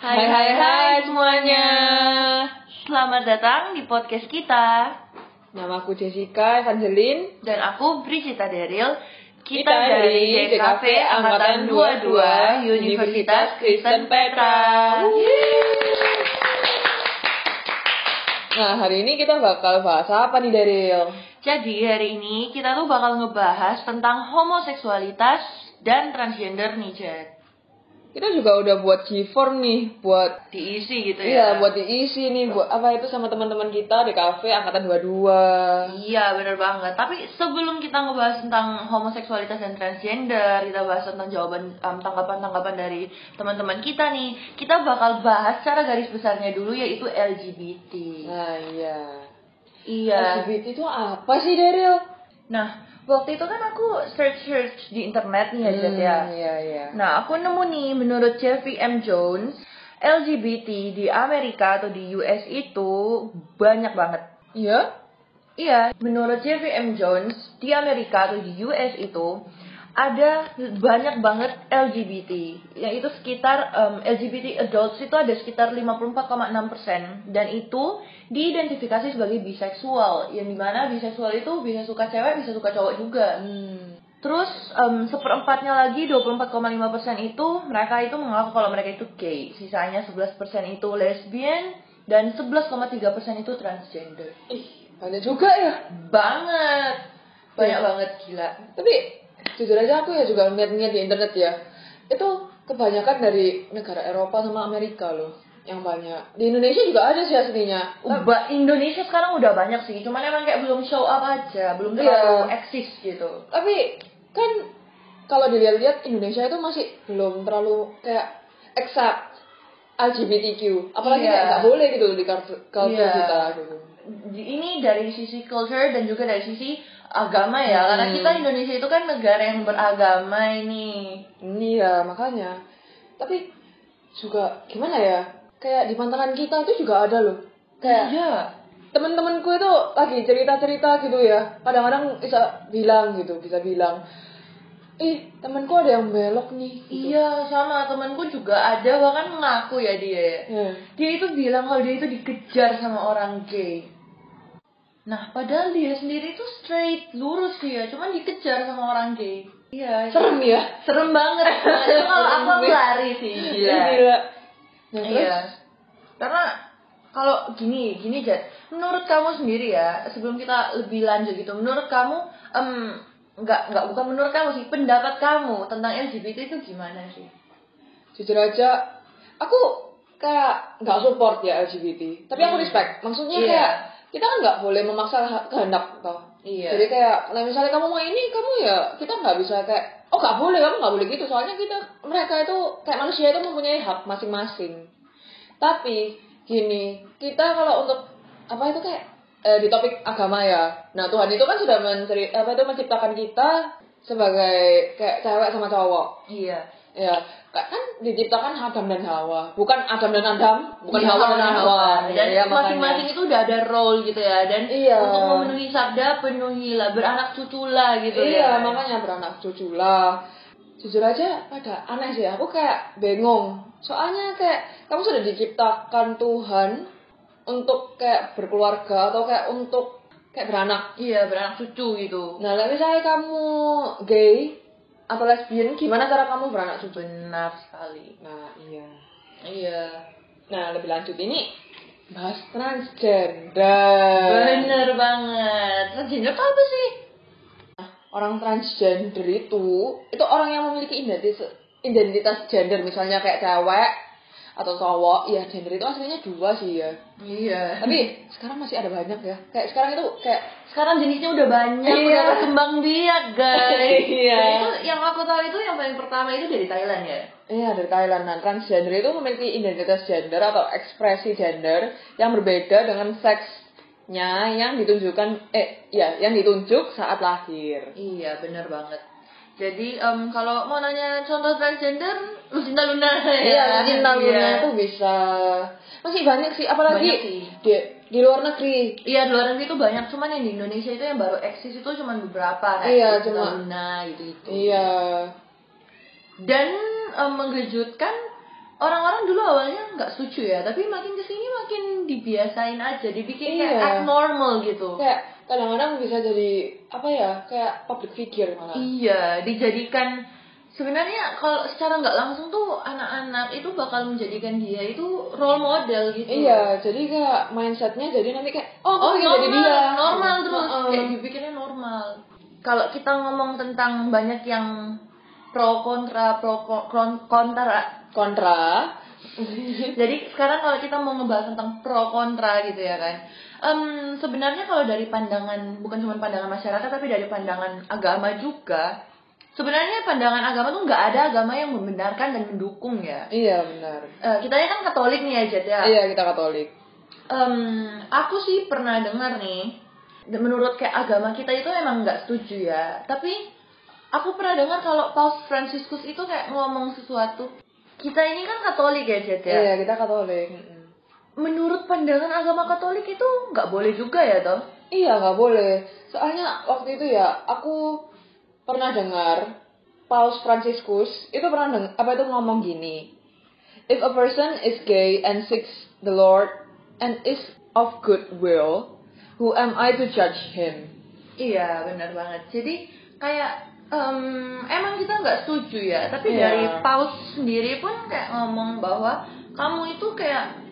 Hai hai hai semuanya. Selamat datang di podcast kita. Nama aku Jessica Evangeline. Dan aku Brigita Deril. Kita, Kita dari JKV Angkatan 22 Universitas Kristen Petra. Nah, hari ini kita bakal bahas apa nih Daryl? Jadi hari ini kita tuh bakal ngebahas tentang homoseksualitas dan transgender nih, Jet. Kita juga udah buat G-form nih buat Diisi gitu Iya, ya. buat diisi nih buat apa itu sama teman-teman kita di kafe angkatan 22. Iya bener banget. Tapi sebelum kita ngebahas tentang homoseksualitas dan transgender, kita bahas tentang jawaban tanggapan-tanggapan dari teman-teman kita nih, kita bakal bahas secara garis besarnya dulu yaitu LGBT. Nah, iya. Iya. LGBT itu apa sih Daryl? Nah waktu itu kan aku search search di internet nih ya, Jet, ya. Hmm, Iya, iya. Nah aku nemu nih menurut Jeffrey M Jones LGBT di Amerika atau di US itu banyak banget. Iya? Iya, menurut Jeffrey M. Jones, di Amerika atau di US itu ada banyak banget LGBT, yaitu sekitar em, LGBT adults itu ada sekitar 54,6% dan itu diidentifikasi sebagai biseksual, yang di mana biseksual itu bisa suka cewek, bisa suka cowok juga. Hmm. Terus em, seperempatnya lagi 24,5% itu mereka itu mengaku kalau mereka itu gay, sisanya 11% itu lesbian dan 11,3% itu transgender. Ih, banyak juga ya. Banget. Banyak Iya. banget gila. Tapi jujur aja aku ya juga ngeliat-ngeliat di internet ya. Itu kebanyakan dari negara Eropa sama Amerika loh yang banyak. Di Indonesia juga ada sih aslinya. Uba Indonesia sekarang udah banyak sih, cuman emang kayak belum show up aja, belum Iya. terlalu eksis gitu. Tapi kan kalau dilihat-lihat Indonesia itu masih belum terlalu kayak accept LGBTQ. Apalagi Iya. kayak nggak boleh gitu di culture Iya. kita gitu. Ini dari sisi culture dan juga dari sisi agama ya, karena Hmm. kita Indonesia itu kan negara yang beragama ini. Iya, makanya. Tapi juga gimana ya? Kayak di pantangan kita itu juga ada loh. Kayak Iya. temen-temenku itu lagi cerita-cerita gitu ya kadang-kadang bisa bilang gitu bisa bilang ih temenku ada yang belok nih gitu. Iya, sama temanku juga ada bahkan mengaku ya dia. Ya. Dia itu bilang kalau dia itu dikejar sama orang gay. Nah, padahal dia sendiri itu straight, lurus dia, cuman dikejar sama orang gay. Iya, serem ya serem banget. Kalau aku lari sih, gila. Gila. Nah, terus Iya. Karena kalau gini, gini Jet, menurut kamu sendiri ya, sebelum kita lebih lanjut gitu, menurut kamu em nggak nggak bukan menurut kamu sih, pendapat kamu tentang LGBT itu gimana sih? jujur aja aku kayak nggak support ya LGBT tapi aku Hmm. respect maksudnya Iya. kayak kita kan nggak boleh memaksa kehendak toh. Iya. jadi kayak nah misalnya kamu mau ini kamu ya kita nggak bisa kayak oh nggak boleh kamu nggak boleh gitu. Soalnya kita mereka itu kayak manusia itu mempunyai hak masing-masing. Tapi gini kita kalau untuk apa itu kayak eh, di topik agama ya. Nah Tuhan itu kan sudah menceri apa itu menciptakan kita sebagai kayak cewek sama cowok. Iya. Ya, kan diciptakan Adam dan Hawa, bukan Adam dan Adam, bukan Iya, Hawa dan Hawa. Dan Ya, masing-masing itu udah ada role gitu ya. Dan Iya. untuk memenuhi sabda penuhilah, beranak cuculah gitu iya, ya. makanya beranak cucu lah. Jujur aja pada aneh sih, aku kayak bingung. Soalnya kayak kamu sudah diciptakan Tuhan untuk kayak berkeluarga atau kayak untuk kayak beranak. Iya, beranak cucu gitu. Nah, lah misalnya kamu gay atau lesbian, gimana cara kamu beranak cucu? Benar sekali. Nah, iya. Iya. Nah, lebih lanjut ini bahas transgender. Bener banget. Transgender itu apa sih? Orang transgender itu itu orang yang memiliki identitas identitas gender misalnya kayak cewek atau cowok. Ya, gender itu aslinya dua sih ya. Iya. Tapi sekarang masih ada banyak ya. Kayak sekarang itu kayak Sekarang jenisnya udah banyak, Iya. udah berkembang biak guys. Iya. Dan itu yang aku tahu itu yang paling pertama itu dari Thailand ya. Iya dari Thailand. Nah, transgender itu memiliki identitas gender atau ekspresi gender yang berbeda dengan seksnya yang ditunjukkan eh ya yang ditunjuk saat lahir. Iya, bener banget. Jadi em, kalau mau nanya contoh transgender, Lucinta Luna Iya, cinta Iya. Luna itu bisa masih banyak sih, apalagi Banyak sih. di di luar negeri. Iya, di luar negeri itu banyak, cuman yang di Indonesia itu yang baru eksis itu cuma beberapa kayak Iya, Lucinta cuma- Luna gitu-gitu. Iya. Dan em, mengejutkan orang-orang dulu awalnya nggak setuju ya tapi makin ke sini makin dibiasain aja dibikin kayak Iya. abnormal gitu kayak kadang-kadang bisa jadi apa ya kayak public figure malah iya dijadikan sebenarnya kalau secara nggak langsung tuh anak-anak itu bakal menjadikan dia itu role model gitu iya jadi kayak mindsetnya jadi nanti kayak oh Oh normal, jadi dia normal terus Heeh. kayak dipikirnya normal. Kalau kita ngomong tentang banyak yang pro kontra pro ko- kon- kontra, kontra jadi sekarang kalau kita mau ngebahas tentang pro kontra gitu ya kan, Em, sebenarnya kalau dari pandangan bukan cuma pandangan masyarakat tapi dari pandangan agama juga, sebenarnya pandangan agama tuh nggak ada agama yang membenarkan dan mendukung ya. iya benar Eh, kita kan Katolik nih ya Jad ya. iya kita katolik Em, aku sih pernah dengar nih, menurut kayak agama kita itu emang nggak setuju ya. Tapi aku pernah dengar kalau Paus Franciscus itu kayak ngomong sesuatu. Kita ini kan Katolik ya, Jet ya. iya kita katolik. Menurut pandangan agama Katolik itu nggak boleh juga ya toh? Iya nggak boleh. Soalnya waktu itu ya aku pernah dengar Paus Franciscus itu pernah deng apa itu ngomong gini. If a person is gay and seeks the Lord and is of good will, who am I to judge him? Iya benar banget. Jadi kayak em, emang kita nggak setuju ya. Tapi Iya. dari Paus sendiri pun kayak ngomong bahwa kamu itu kayak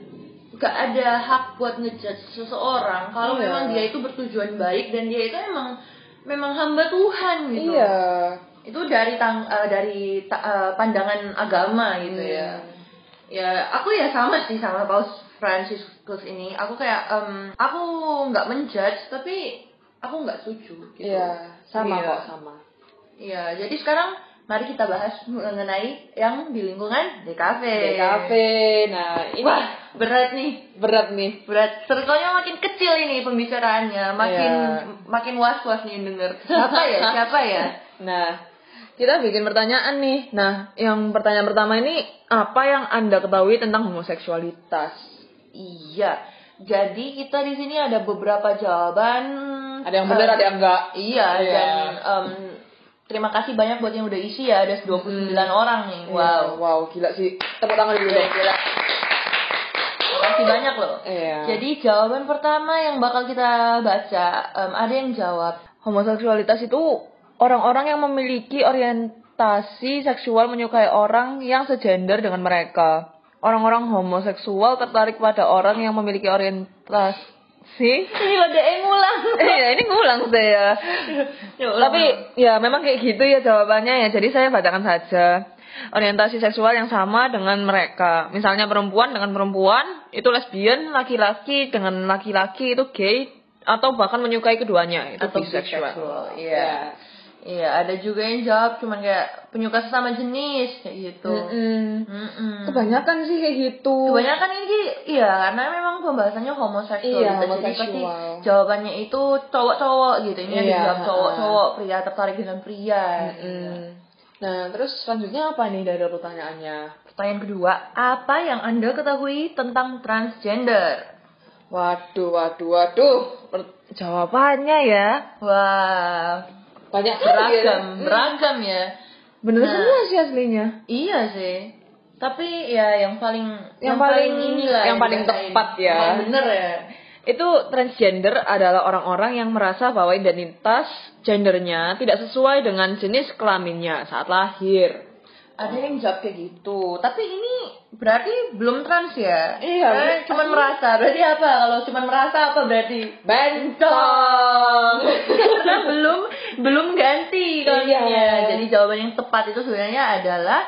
gak ada hak buat ngejudge seseorang kalau Iya. memang dia itu bertujuan baik dan dia itu emang memang hamba Tuhan gitu. Iya. Itu dari tang eh, dari ta- eh, pandangan agama gitu Hmm. ya. Ya aku ya sama sih sama Paus Franciscus ini. Aku kayak em, aku nggak menjudge tapi aku nggak setuju gitu. Iya, sama Iya. kok sama. Iya, jadi sekarang mari kita bahas mengenai yang di lingkungan DKV. DKV. Nah, ini Wah, berat nih. berat nih. Berat. Circle-nya makin kecil ini pembicaraannya, makin Iya. makin was-was nih denger. Siapa ya? Siapa ya? Nah, kita bikin pertanyaan nih. Nah, yang pertanyaan pertama ini apa yang Anda ketahui tentang homoseksualitas? Iya. Jadi kita di sini ada beberapa jawaban. Ada yang benar, ada yang enggak. Iya, Iya. dan em, terima kasih banyak buat yang udah isi ya. Ada 29 orang nih. Wow. Wow, wow, gila sih. Tepuk tangan dulu dong. Gila. Terima kasih banyak loh. Iya. Jadi jawaban pertama yang bakal kita baca, em, ada yang jawab. homoseksualitas itu orang-orang yang memiliki orientasi seksual menyukai orang yang segender dengan mereka. Orang-orang homoseksual tertarik pada orang yang memiliki orientasi. Ini pada yang ngulang. Iya, ini ngulang saya. Ya Allah. Tapi ya memang kayak gitu ya jawabannya ya. Jadi saya bacakan saja. Orientasi seksual yang sama dengan mereka. Misalnya perempuan dengan perempuan itu lesbian, laki-laki dengan laki-laki itu gay atau bahkan menyukai keduanya itu Atau biseksual. bisexual, iya. Iya, ada juga yang jawab cuman kayak penyuka sesama jenis kayak gitu. Mm-mm. Mm-mm. Kebanyakan sih kayak gitu. Kebanyakan ini iya karena memang pembahasannya homoseksual Iya, gitu. Jadi pasti jawabannya itu cowok-cowok gitu. Ini yang Iya, dijawab ha-ha. cowok-cowok, pria tertarik dengan pria. Mm-mm. Nah, terus selanjutnya apa nih dari pertanyaannya? Pertanyaan kedua, apa yang Anda ketahui tentang transgender? Waduh, waduh, waduh. Per- jawabannya ya Wah, banyak sekali ya. beragam, beragam ya. Bener Nah. semua sih aslinya. Iya sih. Tapi ya yang paling Yang paling- inilah yang paling tepat ya. Yang paling bener ya. Itu transgender adalah orang-orang yang merasa bahwa identitas gendernya tidak sesuai dengan jenis kelaminnya saat lahir. Ada yang jawab kayak gitu. Tapi ini berarti belum trans ya? Iya, Eh, cuman merasa. Berarti apa? Kalau cuman merasa apa berarti? Bentong. Karena belum belum ganti kelaminnya. Iya. Jadi jawaban yang tepat itu sebenarnya adalah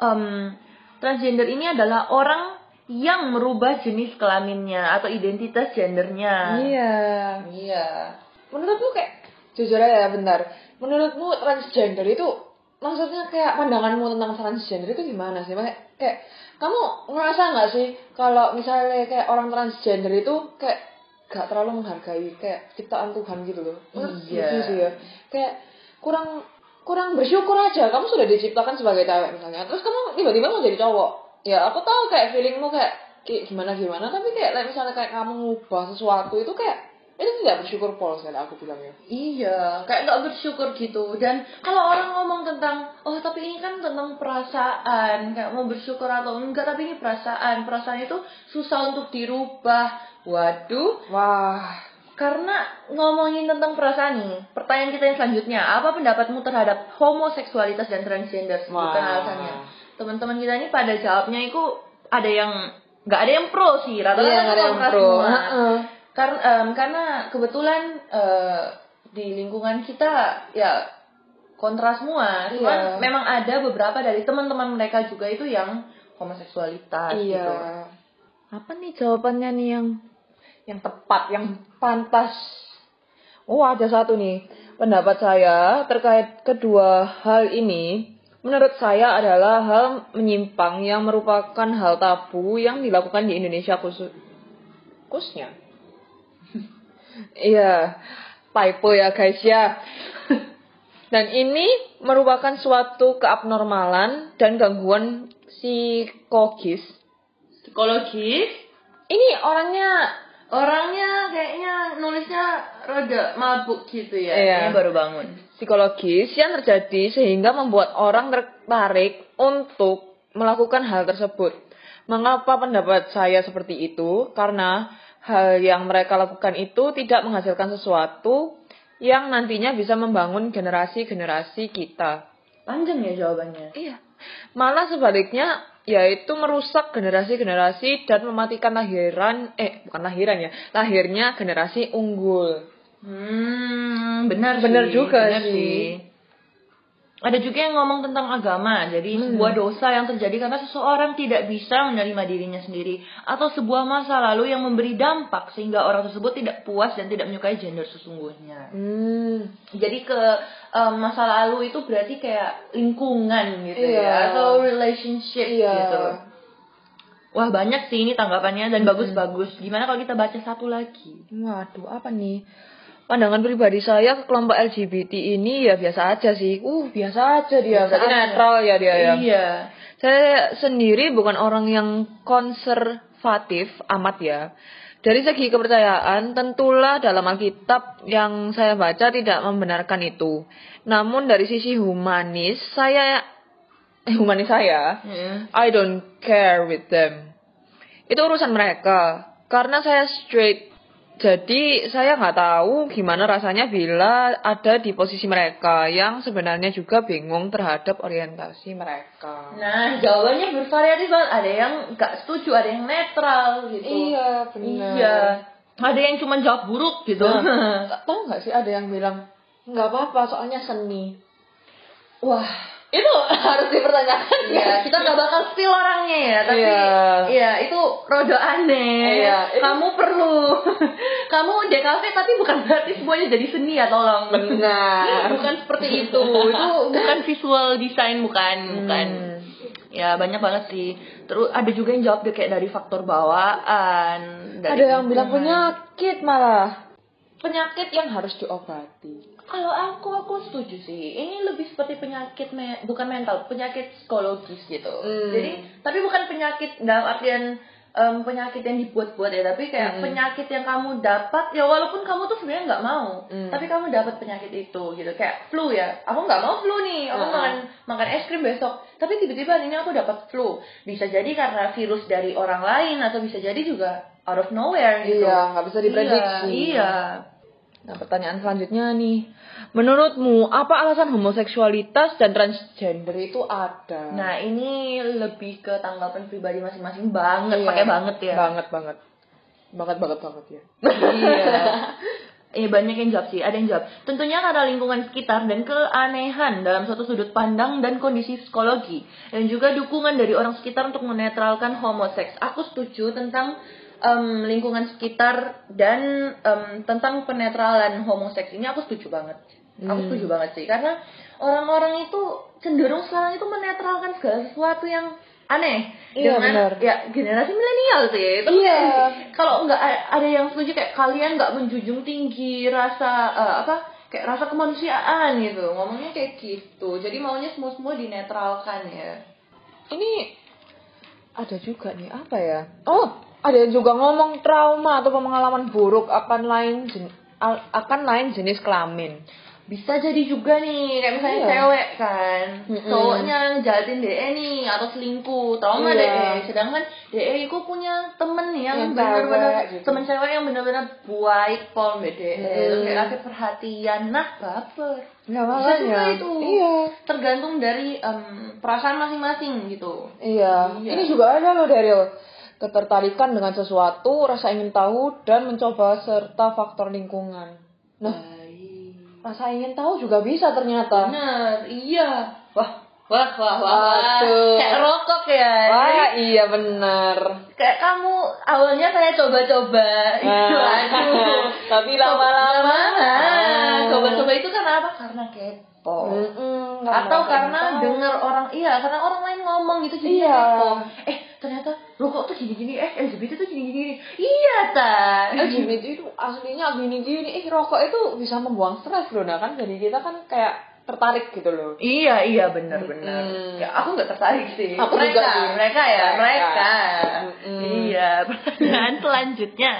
em, transgender ini adalah orang yang merubah jenis kelaminnya atau identitas gendernya. Iya. Iya. Menurutmu kayak jujur aja ya bentar. Menurutmu transgender itu maksudnya kayak pandanganmu tentang transgender itu gimana sih? Kayak, kayak kamu ngerasa nggak sih kalau misalnya kayak orang transgender itu kayak gak terlalu menghargai kayak ciptaan Tuhan gitu loh? Iya. gitu sih ya. Kayak kurang kurang bersyukur aja. Kamu sudah diciptakan sebagai cewek misalnya. Terus kamu tiba-tiba mau jadi cowok. Ya aku tahu kayak feelingmu kayak kayak gimana gimana tapi kayak like, misalnya kayak kamu ngubah sesuatu itu kayak itu tidak bersyukur pol sekali aku bilangnya Iya, kayak nggak bersyukur gitu. Dan kalau orang ngomong tentang, oh tapi ini kan tentang perasaan, kayak mau bersyukur atau enggak, tapi ini perasaan. Perasaan itu susah untuk dirubah. Waduh, wah karena ngomongin tentang perasaan nih, pertanyaan kita yang selanjutnya, apa pendapatmu terhadap homoseksualitas dan transgender? Sebutkan Wah. alasannya. Teman-teman kita ini pada jawabnya itu ada yang nggak ada yang pro sih, rata-rata iya nggak ada yang pro semua. Heeh. Karena em, karena kebetulan eh, di lingkungan kita ya kontra semua. Cuman Iya. memang ada beberapa dari teman-teman mereka juga itu yang homoseksualitas iya gitu. apa nih jawabannya nih yang yang tepat yang pantas. Oh ada satu nih. Pendapat saya terkait kedua hal ini menurut saya adalah hal menyimpang yang merupakan hal tabu yang dilakukan di Indonesia khusus khususnya. Iya typo ya guys ya. Dan ini merupakan suatu keabnormalan dan gangguan psikologis. Psikologis? Ini orangnya orangnya kayaknya nulisnya rada mabuk gitu ya. Iya. Kayaknya baru bangun. psikologis yang terjadi sehingga membuat orang tertarik untuk melakukan hal tersebut. Mengapa pendapat saya seperti itu? Karena hal yang mereka lakukan itu tidak menghasilkan sesuatu yang nantinya bisa membangun generasi-generasi kita. Panjang ya jawabannya. Iya. Malah sebaliknya yaitu merusak generasi-generasi dan mematikan lahiran eh bukan lahiran ya, lahirnya generasi unggul. Hmm, benar Benar sih, juga benar sih. Ada juga yang ngomong tentang agama. Jadi Hmm. sebuah dosa yang terjadi karena seseorang tidak bisa menerima dirinya sendiri atau sebuah masa lalu yang memberi dampak sehingga orang tersebut tidak puas dan tidak menyukai gender sesungguhnya. Hmm. Jadi ke em, masa lalu itu berarti kayak lingkungan gitu Iya. ya atau relationship Iya. gitu. Wah banyak sih ini tanggapannya dan bagus-bagus. Gimana kalau kita baca satu lagi? Waduh, apa nih? Pandangan pribadi saya ke kelompok LGBT ini ya biasa aja sih. Uh, biasa aja dia. Biasa Berarti aja. netral ya dia ya. Iya. Saya sendiri bukan orang yang konservatif amat ya. Dari segi kepercayaan, tentulah dalam Alkitab yang saya baca tidak membenarkan itu. Namun dari sisi humanis, saya eh, humanis saya, Iya. I don't care with them. Itu urusan mereka. Karena saya straight. Jadi saya nggak tahu gimana rasanya bila ada di posisi mereka yang sebenarnya juga bingung terhadap orientasi mereka. Nah, jawabannya bervariatif banget. Ada yang nggak setuju, ada yang netral gitu. Iya, benar. Iya. Ada yang cuma jawab buruk gitu. Nah, tahu nggak sih ada yang bilang nggak apa-apa soalnya seni. Wah, Itu harus dipertanyakan. Iya, kita nggak bakal spill orangnya ya, tapi Iya. iya itu rodo aneh. Itu- Kamu perlu, kamu DKV tapi bukan berarti semuanya jadi seni ya tolong. Benar. bukan seperti itu. Itu bukan visual design bukan, bukan. Hmm. Ya banyak banget sih. Terus ada juga yang jawab kayak dari faktor bawaan. dari Ada yang bilang penyakit malah. Penyakit yang harus diobati. Kalau aku aku setuju sih. Ini lebih seperti penyakit me- bukan mental, penyakit psikologis gitu. Hmm. Jadi tapi bukan penyakit dalam artian em, penyakit yang dibuat-buat ya, tapi kayak Hmm. penyakit yang kamu dapat ya walaupun kamu tuh sebenarnya nggak mau, Hmm. tapi kamu dapat penyakit itu gitu. Kayak flu ya. Aku nggak mau flu nih. Aku Hmm. makan makan es krim besok. Tapi tiba-tiba ini aku dapat flu. Bisa jadi karena virus dari orang lain atau bisa jadi juga out of nowhere gitu. Iya, nggak bisa diprediksi. Iya. iya. Nah, pertanyaan selanjutnya nih. Menurutmu, apa alasan homoseksualitas dan transgender itu ada? Nah ini lebih ke tanggapan pribadi masing-masing banget, Iya. pakai banget ya. Banget, banget. Banget, banget, banget ya. iya. Eh banyak yang jawab sih, ada yang jawab. Tentunya karena lingkungan sekitar dan keanehan dalam suatu sudut pandang dan kondisi psikologi dan juga dukungan dari orang sekitar untuk menetralkan homoseks. Aku setuju tentang em, lingkungan sekitar dan em, tentang penetralan homoseks ini aku setuju banget. Aku Hmm. setuju banget sih karena orang-orang itu cenderung sekarang itu menetralkan segala sesuatu yang aneh Iya, dengan benar. ya generasi milenial sih itu Iya. kan kalau nggak ada yang setuju kayak kalian nggak menjunjung tinggi rasa eh, apa kayak rasa kemanusiaan gitu ngomongnya kayak gitu jadi maunya semua semua dinetralkan ya Ini ada juga nih, apa ya? Oh, ada yang juga ngomong trauma atau pengalaman buruk akan lain akan lain jenis kelamin. Bisa jadi juga nih kayak misalnya Iya. cewek kan Mm-mm. cowoknya jahatin DE nih atau selingkuh trauma Iya. DE sedangkan DE itu punya temen yang Yang benar-benar gitu. temen cewek yang benar-benar baik pol DE terus kayak kasih perhatian nah baper Nah, Bisa juga itu. Iya. tergantung dari em, perasaan masing-masing gitu Iya. Iya. Ini juga ada loh Daryl. Ketertarikan dengan sesuatu, rasa ingin tahu dan mencoba serta faktor lingkungan. Nah, Baik. Rasa ingin tahu juga bisa ternyata. bener iya wah wah wah wah, wah. Kayak rokok ya Wah, iya benar. kayak kamu awalnya saya coba-coba Nah, aduh tapi lama-lama. Nah, coba-coba itu karena apa karena kepo Mm-mm, atau nggak karena tahu. dengar orang iya karena orang lain ngomong gitu jadi Iya. kepo eh ternyata rokok tuh gini-gini eh LGBT tuh gini-gini iya ta LGBT itu aslinya gini-gini. Eh, rokok itu bisa membuang stres loh. Nah kan jadi kita kan kayak tertarik gitu loh. Iya iya benar-benar. Mm-mm. Ya aku nggak tertarik sih. Aku mereka, juga sih. mereka ya Mereka. mereka. Mm-mm. Iya. Pertanyaan selanjutnya,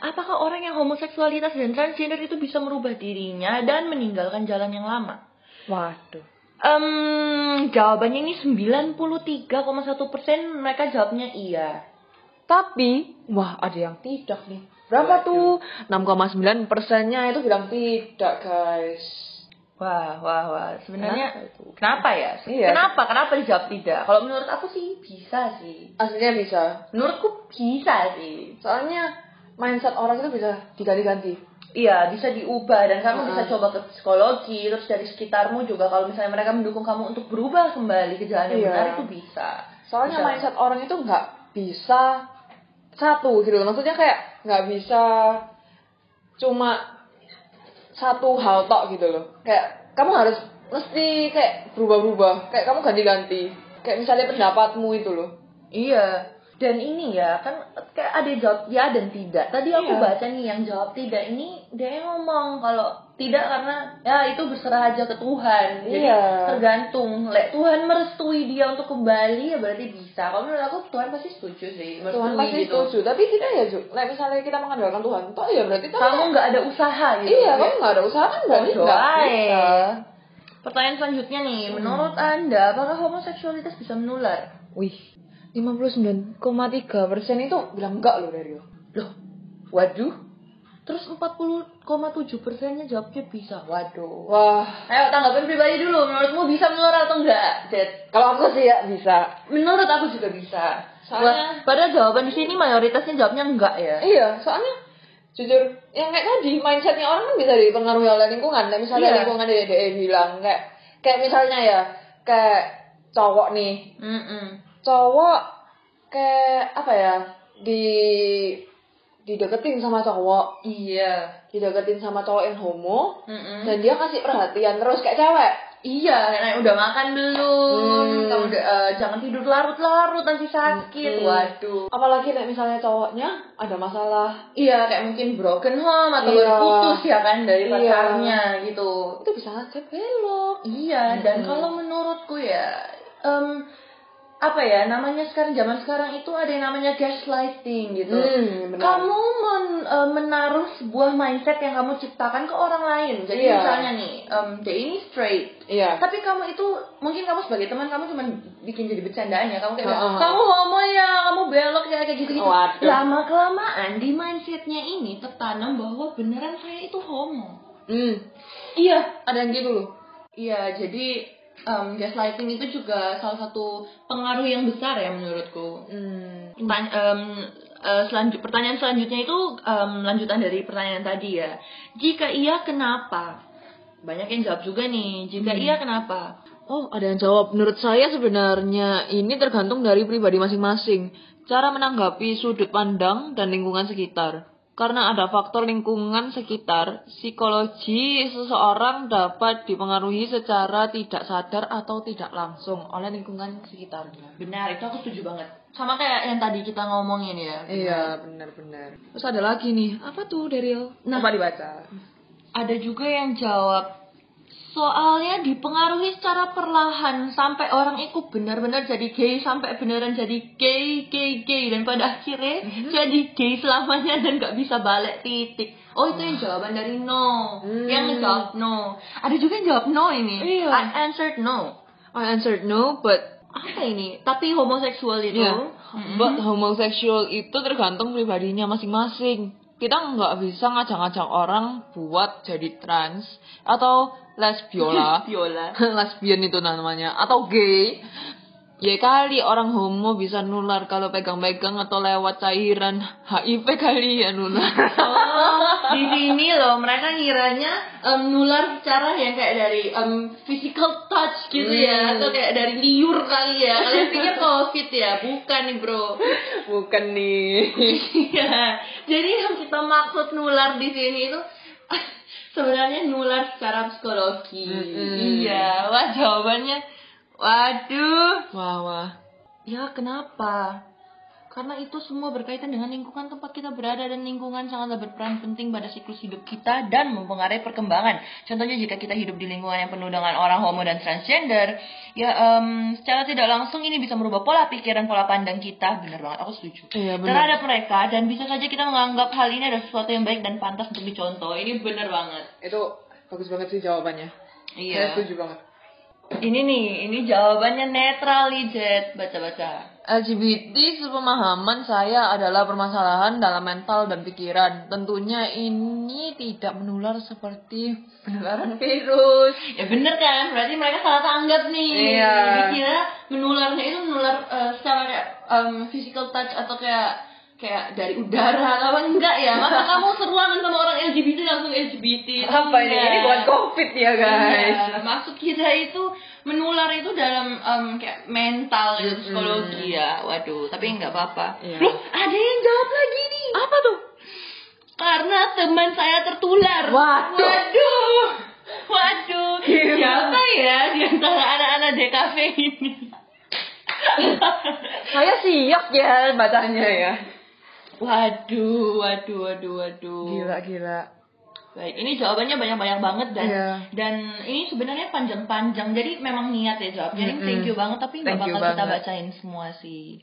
apakah orang yang homoseksualitas dan transgender itu bisa merubah dirinya dan meninggalkan jalan yang lama? Waduh. Em, jawabannya ini 93,1 persen mereka jawabnya iya. Tapi, wah ada yang tidak nih. Berapa Waduh. tuh? 6,9 persennya itu bilang tidak guys. Wah, wah, wah. Sebenarnya Kenapa itu? kenapa ya? Iya. Kenapa? Kenapa dijawab tidak? Kalau menurut aku sih bisa sih. Aslinya bisa. Menurutku bisa sih. Soalnya mindset orang itu bisa diganti-ganti. Iya, bisa diubah dan kamu Heeh. bisa coba ke psikologi, terus dari sekitarmu juga kalau misalnya mereka mendukung kamu untuk berubah kembali ke jalan yang Iya. benar itu bisa. Soalnya Bisa. mindset orang itu nggak bisa satu gitu. Maksudnya kayak nggak bisa cuma satu hal tok gitu loh. Kayak kamu harus mesti kayak berubah-ubah. Kayak kamu ganti-ganti. Kayak misalnya pendapatmu itu loh. Iya. Dan ini ya kan kayak ada jawab ya dan tidak. Tadi aku Iya. baca nih yang jawab tidak ini dia yang ngomong kalau tidak karena ya itu berserah aja ke Tuhan. Jadi Iya. tergantung. Lek Tuhan merestui dia untuk kembali ya berarti bisa. Kalau menurut aku Tuhan pasti setuju sih. Tuhan merestui pasti gitu. setuju. Tapi kita ya Ju, like misalnya kita mengandalkan Tuhan, toh ya berarti Kamu nggak ada usaha gitu. Iya, kamu nggak ada usaha kan berarti nggak bisa. Pertanyaan selanjutnya nih, Hmm. menurut Anda apakah homoseksualitas bisa menular? Wih, 59,3 persen itu bilang enggak loh dari Loh, waduh. Terus 40,7 persennya jawabnya bisa. Waduh. Wah, Ayo tanggapin pribadi dulu, menurutmu bisa menular atau enggak, Jet? kalau aku sih ya bisa. Menurut aku juga bisa. Soalnya- Wah, Padahal jawaban di sini mayoritasnya jawabnya enggak ya. Iya, soalnya jujur yang kayak tadi mindsetnya orang kan bisa dipengaruhi oleh lingkungan. Kayak misalnya Iya. lingkungan dia, dia bilang kayak kayak misalnya ya kayak cowok nih, Mm-mm. Cowok kayak apa ya di dideketin sama cowok, Iya. dideketin sama cowok yang homo, Mm-mm. dan dia kasih perhatian terus kayak cewek. Iya, kayak udah makan belum? Hmm. Kamu udah eh, jangan tidur larut-larut nanti sakit. Hmm. Waduh. Apalagi kayak misalnya cowoknya ada masalah, Iya, kayak mungkin broken home atau Iya. baru putus ya kan dari Iya. pacarnya gitu. itu bisa aja belok. Iya, dan Mm-mm. kalau menurutku ya, em, apa ya namanya sekarang zaman sekarang itu ada yang namanya gaslighting gitu. Hmm, benar. Kamu men- eh, menaruh sebuah mindset yang kamu ciptakan ke orang lain. Jadi Iya. misalnya nih, em, dia ini straight, Iya. tapi kamu itu mungkin kamu sebagai teman kamu cuma bikin jadi bercandaan ya. Kamu kayak bilang, Heeh. kamu homo ya, kamu belok ya kayak gitu-gitu. Waduh. Lama kelamaan di mindsetnya ini tertanam bahwa beneran saya itu homo. Hmm, Iya, ada yang gitu loh. Iya, jadi em, gaslighting itu juga salah satu pengaruh yang besar ya menurutku. Hmm. Pertanya- em, eh, selanjut, pertanyaan selanjutnya itu em, lanjutan dari pertanyaan tadi ya. Jika iya, kenapa? Banyak yang jawab juga nih. Jika iya, kenapa? Oh, ada yang jawab. Menurut saya sebenarnya ini tergantung dari pribadi masing-masing. Cara menanggapi sudut pandang dan lingkungan sekitar. Karena ada faktor lingkungan sekitar, psikologi seseorang dapat dipengaruhi secara tidak sadar atau tidak langsung oleh lingkungan sekitarnya. Benar, itu aku setuju banget. Sama kayak yang tadi kita ngomongin ya. Iya, benar-benar. Terus ada lagi nih, apa tuh Daryl? Nah. Coba dibaca. Ada juga yang jawab soalnya dipengaruhi secara perlahan sampai orang itu benar-benar jadi gay sampai beneran jadi gay gay gay dan pada akhirnya Mhm. jadi gay selamanya dan nggak bisa balik titik oh itu yang jawaban dari no Hmm. yang ngejawab no ada juga yang jawab no ini Iya. I answered no I answered no, but apa ini tapi homoseksual itu yeah, Mm-mm. but homosexual itu tergantung pribadinya masing-masing. Kita nggak bisa ngajak-ngajak orang buat jadi trans atau lesbiola. Lesbian itu namanya. Atau gay ya kali orang homo bisa nular kalau pegang-pegang atau lewat cairan HIV kali ya nular Oh, di sini loh mereka ngiranya em, nular secara yang kayak dari em, physical touch gitu ya Hmm. atau kayak dari liur kali ya. Kalian pikir covid ya? Bukan nih bro. bukan nih Iya. Jadi yang kita maksud nular di sini itu sebenarnya nular secara psikologi. Mm-mm. Iya. Wah jawabannya, waduh. wah wah Ya kenapa? Karena itu semua berkaitan dengan lingkungan tempat kita berada dan lingkungan sangatlah berperan penting pada siklus hidup kita dan mempengaruhi perkembangan. Contohnya jika kita hidup di lingkungan yang penuh dengan orang homo dan transgender, ya em, secara tidak langsung ini bisa merubah pola pikiran, pola pandang kita. Bener banget, aku setuju. Iya, bener. Terhadap mereka dan bisa saja kita menganggap hal ini adalah sesuatu yang baik dan pantas untuk dicontoh. Ini bener banget. itu bagus banget sih jawabannya Iya. saya setuju banget Ini nih, ini jawabannya netral nih, Jet. Baca-baca. LGBT sepemahaman saya adalah permasalahan dalam mental dan pikiran. Tentunya ini tidak menular seperti penularan virus. Ya bener kan, berarti mereka salah tanggap nih. Iya. Dikira menularnya itu menular eh, secara kayak em, physical touch atau kayak kayak dari udara atau apa enggak ya? Masa kamu seruangan sama orang LGBT langsung LGBT? Apa ini? Ini bukan COVID ya guys. Iya, maksud kita itu menular itu dalam em, kayak mental gitu, psikologi ya. Waduh, tapi nggak apa-apa. Iya. Loh, ada yang jawab lagi nih. Apa tuh? Karena teman saya tertular. Waduh. Waduh. Waduh. Siapa ya di antara anak-anak DKV ini? Saya siap ya bacanya ya. Waduh, waduh, waduh, waduh. Gila gila. Baik, ini jawabannya banyak-banyak banget dan Iya. dan ini sebenarnya panjang-panjang. Jadi memang niat ya jawab. Jadi Mm-mm. thank you banget tapi nggak bakal kita banget. bacain semua sih.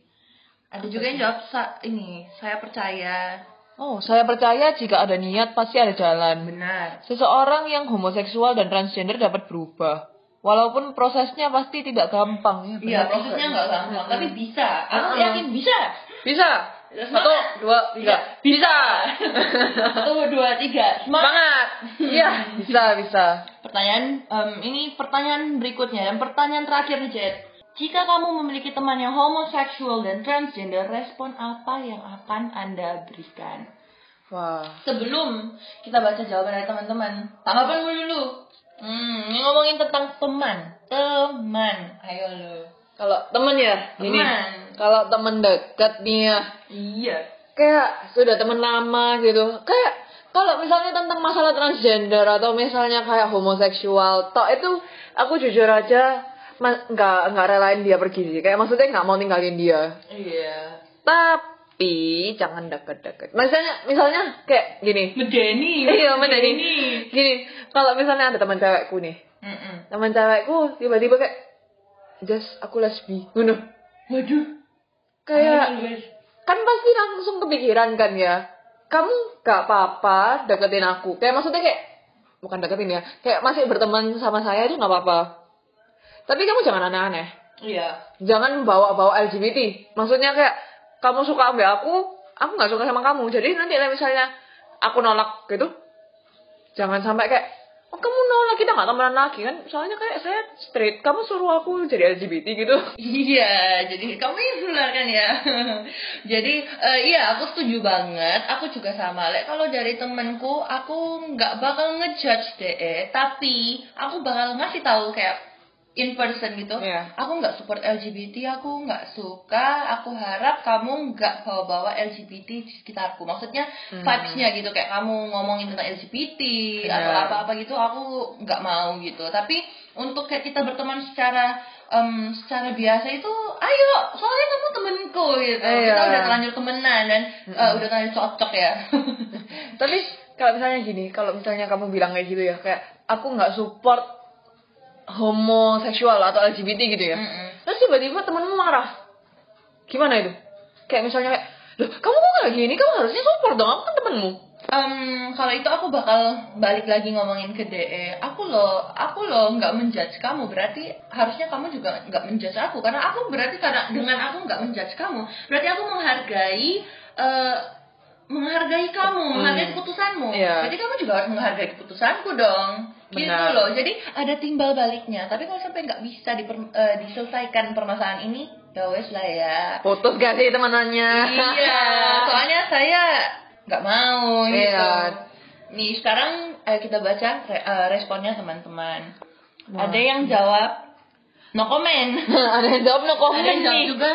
Ada juga yang jawab sa- ini, saya percaya. Oh, saya percaya jika ada niat pasti ada jalan. Benar. Seseorang yang homoseksual dan transgender dapat berubah. Walaupun prosesnya pasti tidak gampang. Ya, Iya, prosesnya nggak gampang, tapi bisa. Aku yakin bisa. Bisa. Satu, dua, tiga. Bisa. Satu, dua, tiga. Semangat. Iya, bisa, bisa. Pertanyaan em, ini pertanyaan berikutnya dan pertanyaan terakhir nih Jet. Jika kamu memiliki teman yang homoseksual dan transgender, respon apa yang akan Anda berikan? Wah. Sebelum kita baca jawaban dari teman-teman, tanggapan lu dulu. Hmm, ngomongin tentang teman. Teman. Ayo lu. Kalau temen ya, ini. Teman. Kalau temen deket nih ya, Iya. kayak sudah temen lama gitu. Kayak kalau misalnya tentang masalah transgender atau misalnya kayak homoseksual, tok itu aku jujur aja nggak nggak relain dia pergi sih. Kayak maksudnya nggak mau ninggalin dia. Iya. Tapi jangan deket-deket. Misalnya misalnya kayak gini. Medeni. Iya, medeni. Gini, kalau misalnya ada teman cewekku nih, Mm-mm. teman cewekku tiba-tiba kayak Jas, aku lesbi. Ngono. Waduh. Kayak guys. kan pasti langsung kepikiran kan ya. Kamu gak apa-apa deketin aku. Kayak maksudnya kayak bukan deketin ya. Kayak masih berteman sama saya itu nggak apa-apa. Tapi kamu jangan aneh-aneh. Iya. Jangan bawa-bawa LGBT. Maksudnya kayak kamu suka ambil aku, aku nggak suka sama kamu. Jadi nanti misalnya aku nolak gitu, jangan sampai kayak oh kamu nolak kita nggak temenan lagi kan soalnya kayak saya straight kamu suruh aku jadi LGBT gitu Iya, jadi kamu yang nular kan ya. jadi eh, iya, aku setuju banget. Aku juga sama. Lek kalau dari temenku, aku nggak bakal ngejudge deh, eh. tapi aku bakal ngasih tahu kayak in person gitu. Iya. Aku nggak support LGBT, aku nggak suka. Aku harap kamu nggak bawa-bawa LGBT di sekitarku. Maksudnya Hmm. vibes-nya gitu kayak kamu ngomongin tentang LGBT atau Iya. apa-apa gitu, aku nggak mau gitu. Tapi untuk kayak kita berteman secara em, secara biasa itu ayo soalnya kamu temenku gitu Iya. kita udah terlanjur temenan dan eh, udah terlanjur cocok ya tapi kalau misalnya gini kalau misalnya kamu bilang kayak gitu ya kayak aku nggak support homoseksual atau LGBT gitu ya. Mm-mm. Terus tiba-tiba temenmu marah. Gimana itu? Kayak misalnya kayak, loh kamu kok kayak gini? Kamu harusnya support dong, aku kan temenmu. Em, kalau itu aku bakal balik lagi ngomongin ke DE. Aku loh, aku loh nggak menjudge kamu. Berarti harusnya kamu juga nggak menjudge aku. Karena aku berarti karena dengan aku nggak menjudge kamu, berarti aku menghargai eh, menghargai kamu, menghargai keputusanmu. Iya. Jadi kamu juga harus menghargai keputusanku dong. Gitu Benar. loh. Jadi ada timbal baliknya. Tapi kalau sampai nggak bisa diper- eh, diselesaikan permasalahan ini, ya wes lah ya. Putus gak sih temenannya? iya, soalnya saya nggak mau gitu. Iya. Nih sekarang ayo kita baca re- eh, responnya teman-teman. Ada yang jawab no comment. Ada yang jawab no comment Ada yang jawab nih. juga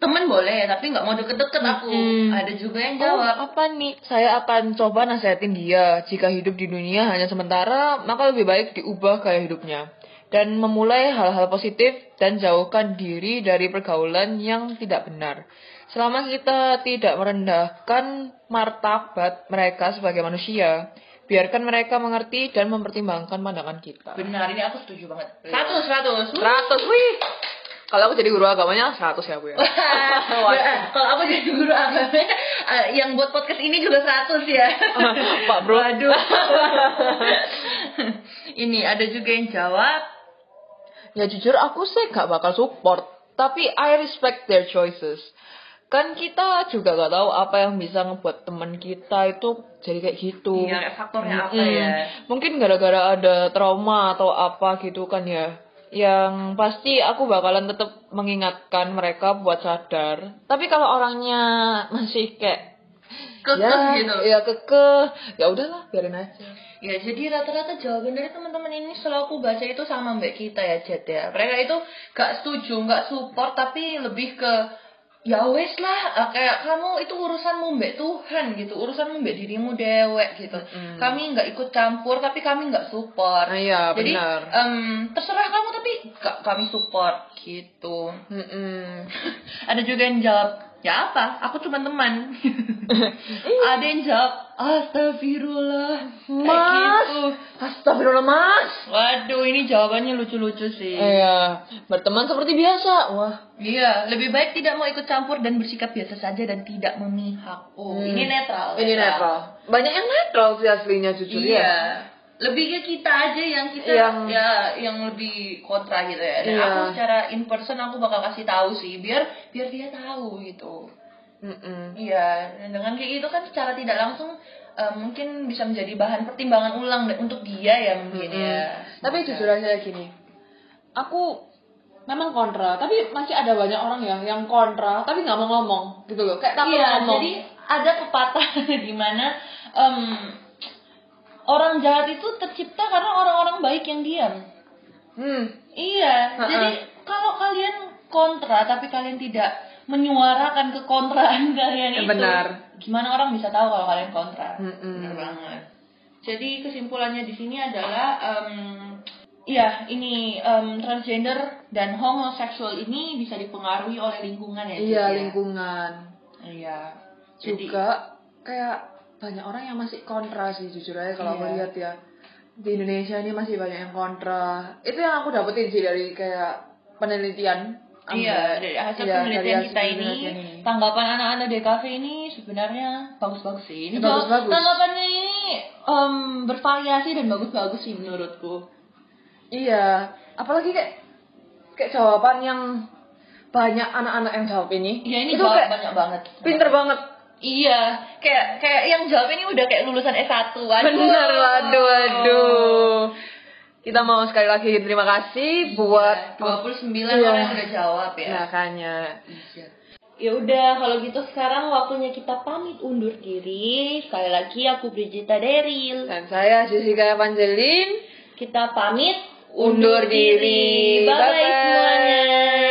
temen boleh tapi nggak mau deket-deket aku. Mm-mm. Ada juga yang Oh, jawab apa nih? Saya akan coba nasihatin dia. Jika hidup di dunia hanya sementara, maka lebih baik diubah gaya hidupnya. Dan memulai hal-hal positif dan jauhkan diri dari pergaulan yang tidak benar. Selama kita tidak merendahkan martabat mereka sebagai manusia, biarkan mereka mengerti dan mempertimbangkan pandangan kita. benar ini aku setuju banget. Iya. Seratus seratus. 100, wih! Kalau aku jadi guru agamanya 100 ya, Bu ya. Kalau aku jadi guru agama eh, yang buat podcast ini juga 100 ya. Pak Bro. Waduh. ini ada juga yang jawab Ya jujur aku sih gak bakal support, tapi I respect their choices. Kan kita juga gak tahu apa yang bisa ngebuat teman kita itu jadi kayak gitu. Iya, faktornya apa Mm-mm. ya? Mungkin gara-gara ada trauma atau apa gitu kan ya. Yang pasti aku bakalan tetap mengingatkan mereka buat sadar. Tapi kalau orangnya masih kayak Kekeh ya, gitu. Ya kekeh, ya udahlah biarin aja. Ya, jadi rata-rata jawaban dari teman-teman ini selalu aku baca itu sama mbak kita ya, Jet ya. Mereka itu gak setuju, gak support, tapi lebih ke ya wes lah, ah, kayak kamu itu urusanmu mbak Tuhan gitu, urusanmu mbak dirimu dewek gitu. Mm-mm. Kami nggak ikut campur, tapi kami nggak support. Nah, iya, jadi benar. em, terserah kamu tapi gak kami support gitu. Mm-mm. Ada juga yang jawab, ya apa? Aku cuma teman. Ada yang jawab, astagfirullah. Mas, gitu. astagfirullah mas. Waduh, ini jawabannya lucu-lucu sih. Iya, berteman seperti biasa. Wah, Iya, lebih baik tidak mau ikut campur dan bersikap biasa saja dan tidak memihak. Oh, Hmm. ini netral. ini netral. Banyak yang netral sih aslinya jujur Iya. ya. Lebih ke kita aja yang kita Yang- ya yang lebih kontra gitu ya. Dan Iya. aku secara in person aku bakal kasih tahu sih biar biar dia tahu gitu. Mm-mm. Iya, dan dengan kayak gitu kan secara tidak langsung eh, mungkin bisa menjadi bahan pertimbangan ulang untuk dia ya mungkin Mm-mm. ya. Tapi jujur aja gini, aku memang kontra, tapi masih ada banyak orang ya yang kontra, tapi nggak mau ngomong gitu loh, kayak takut Iya, ngomong. jadi ada pepatah di mana em, orang jahat itu tercipta karena orang-orang baik yang diam. hmm, Iya, Ha-ha. jadi kalau kalian kontra tapi kalian tidak menyuarakan kekontraan kalian itu, Benar. gimana orang bisa tahu kalau kalian kontra? Benar banget. Jadi kesimpulannya di sini adalah, em, iya ini em, transgender dan homoseksual ini bisa dipengaruhi oleh lingkungan ya. Iya ya? lingkungan. Iya. Jadi, Juga kayak banyak orang yang masih kontra sih jujur aja kalau aku Iya. lihat ya. Di Indonesia ini masih banyak yang kontra. Itu yang aku dapetin sih dari kayak penelitian. Iya, dari hasil Iya, penelitian dari hasil kita ini, penelitian ini. tanggapan anak-anak DKV ini sebenarnya bagus-bagus sih. Ini Ya, bagus-bagus. Tanggapannya ini em, bervariasi dan bagus-bagus sih menurutku. Iya, apalagi kayak kayak jawaban yang banyak anak-anak yang jawab ini. Iya ini itu kayak banyak banget. pinter banget. Iya, kayak kayak yang jawab ini udah kayak lulusan S1. Waduh. Bener, waduh, waduh. Kita mau sekali lagi terima kasih buat 29 Iya. orang yang udah jawab ya. Makanya. Ya udah kalau gitu sekarang waktunya kita pamit undur diri. Sekali lagi aku Brigita Deril. Dan saya Jessica Evangeline Kita pamit undur diri. Bye bye Bye-bye. semua.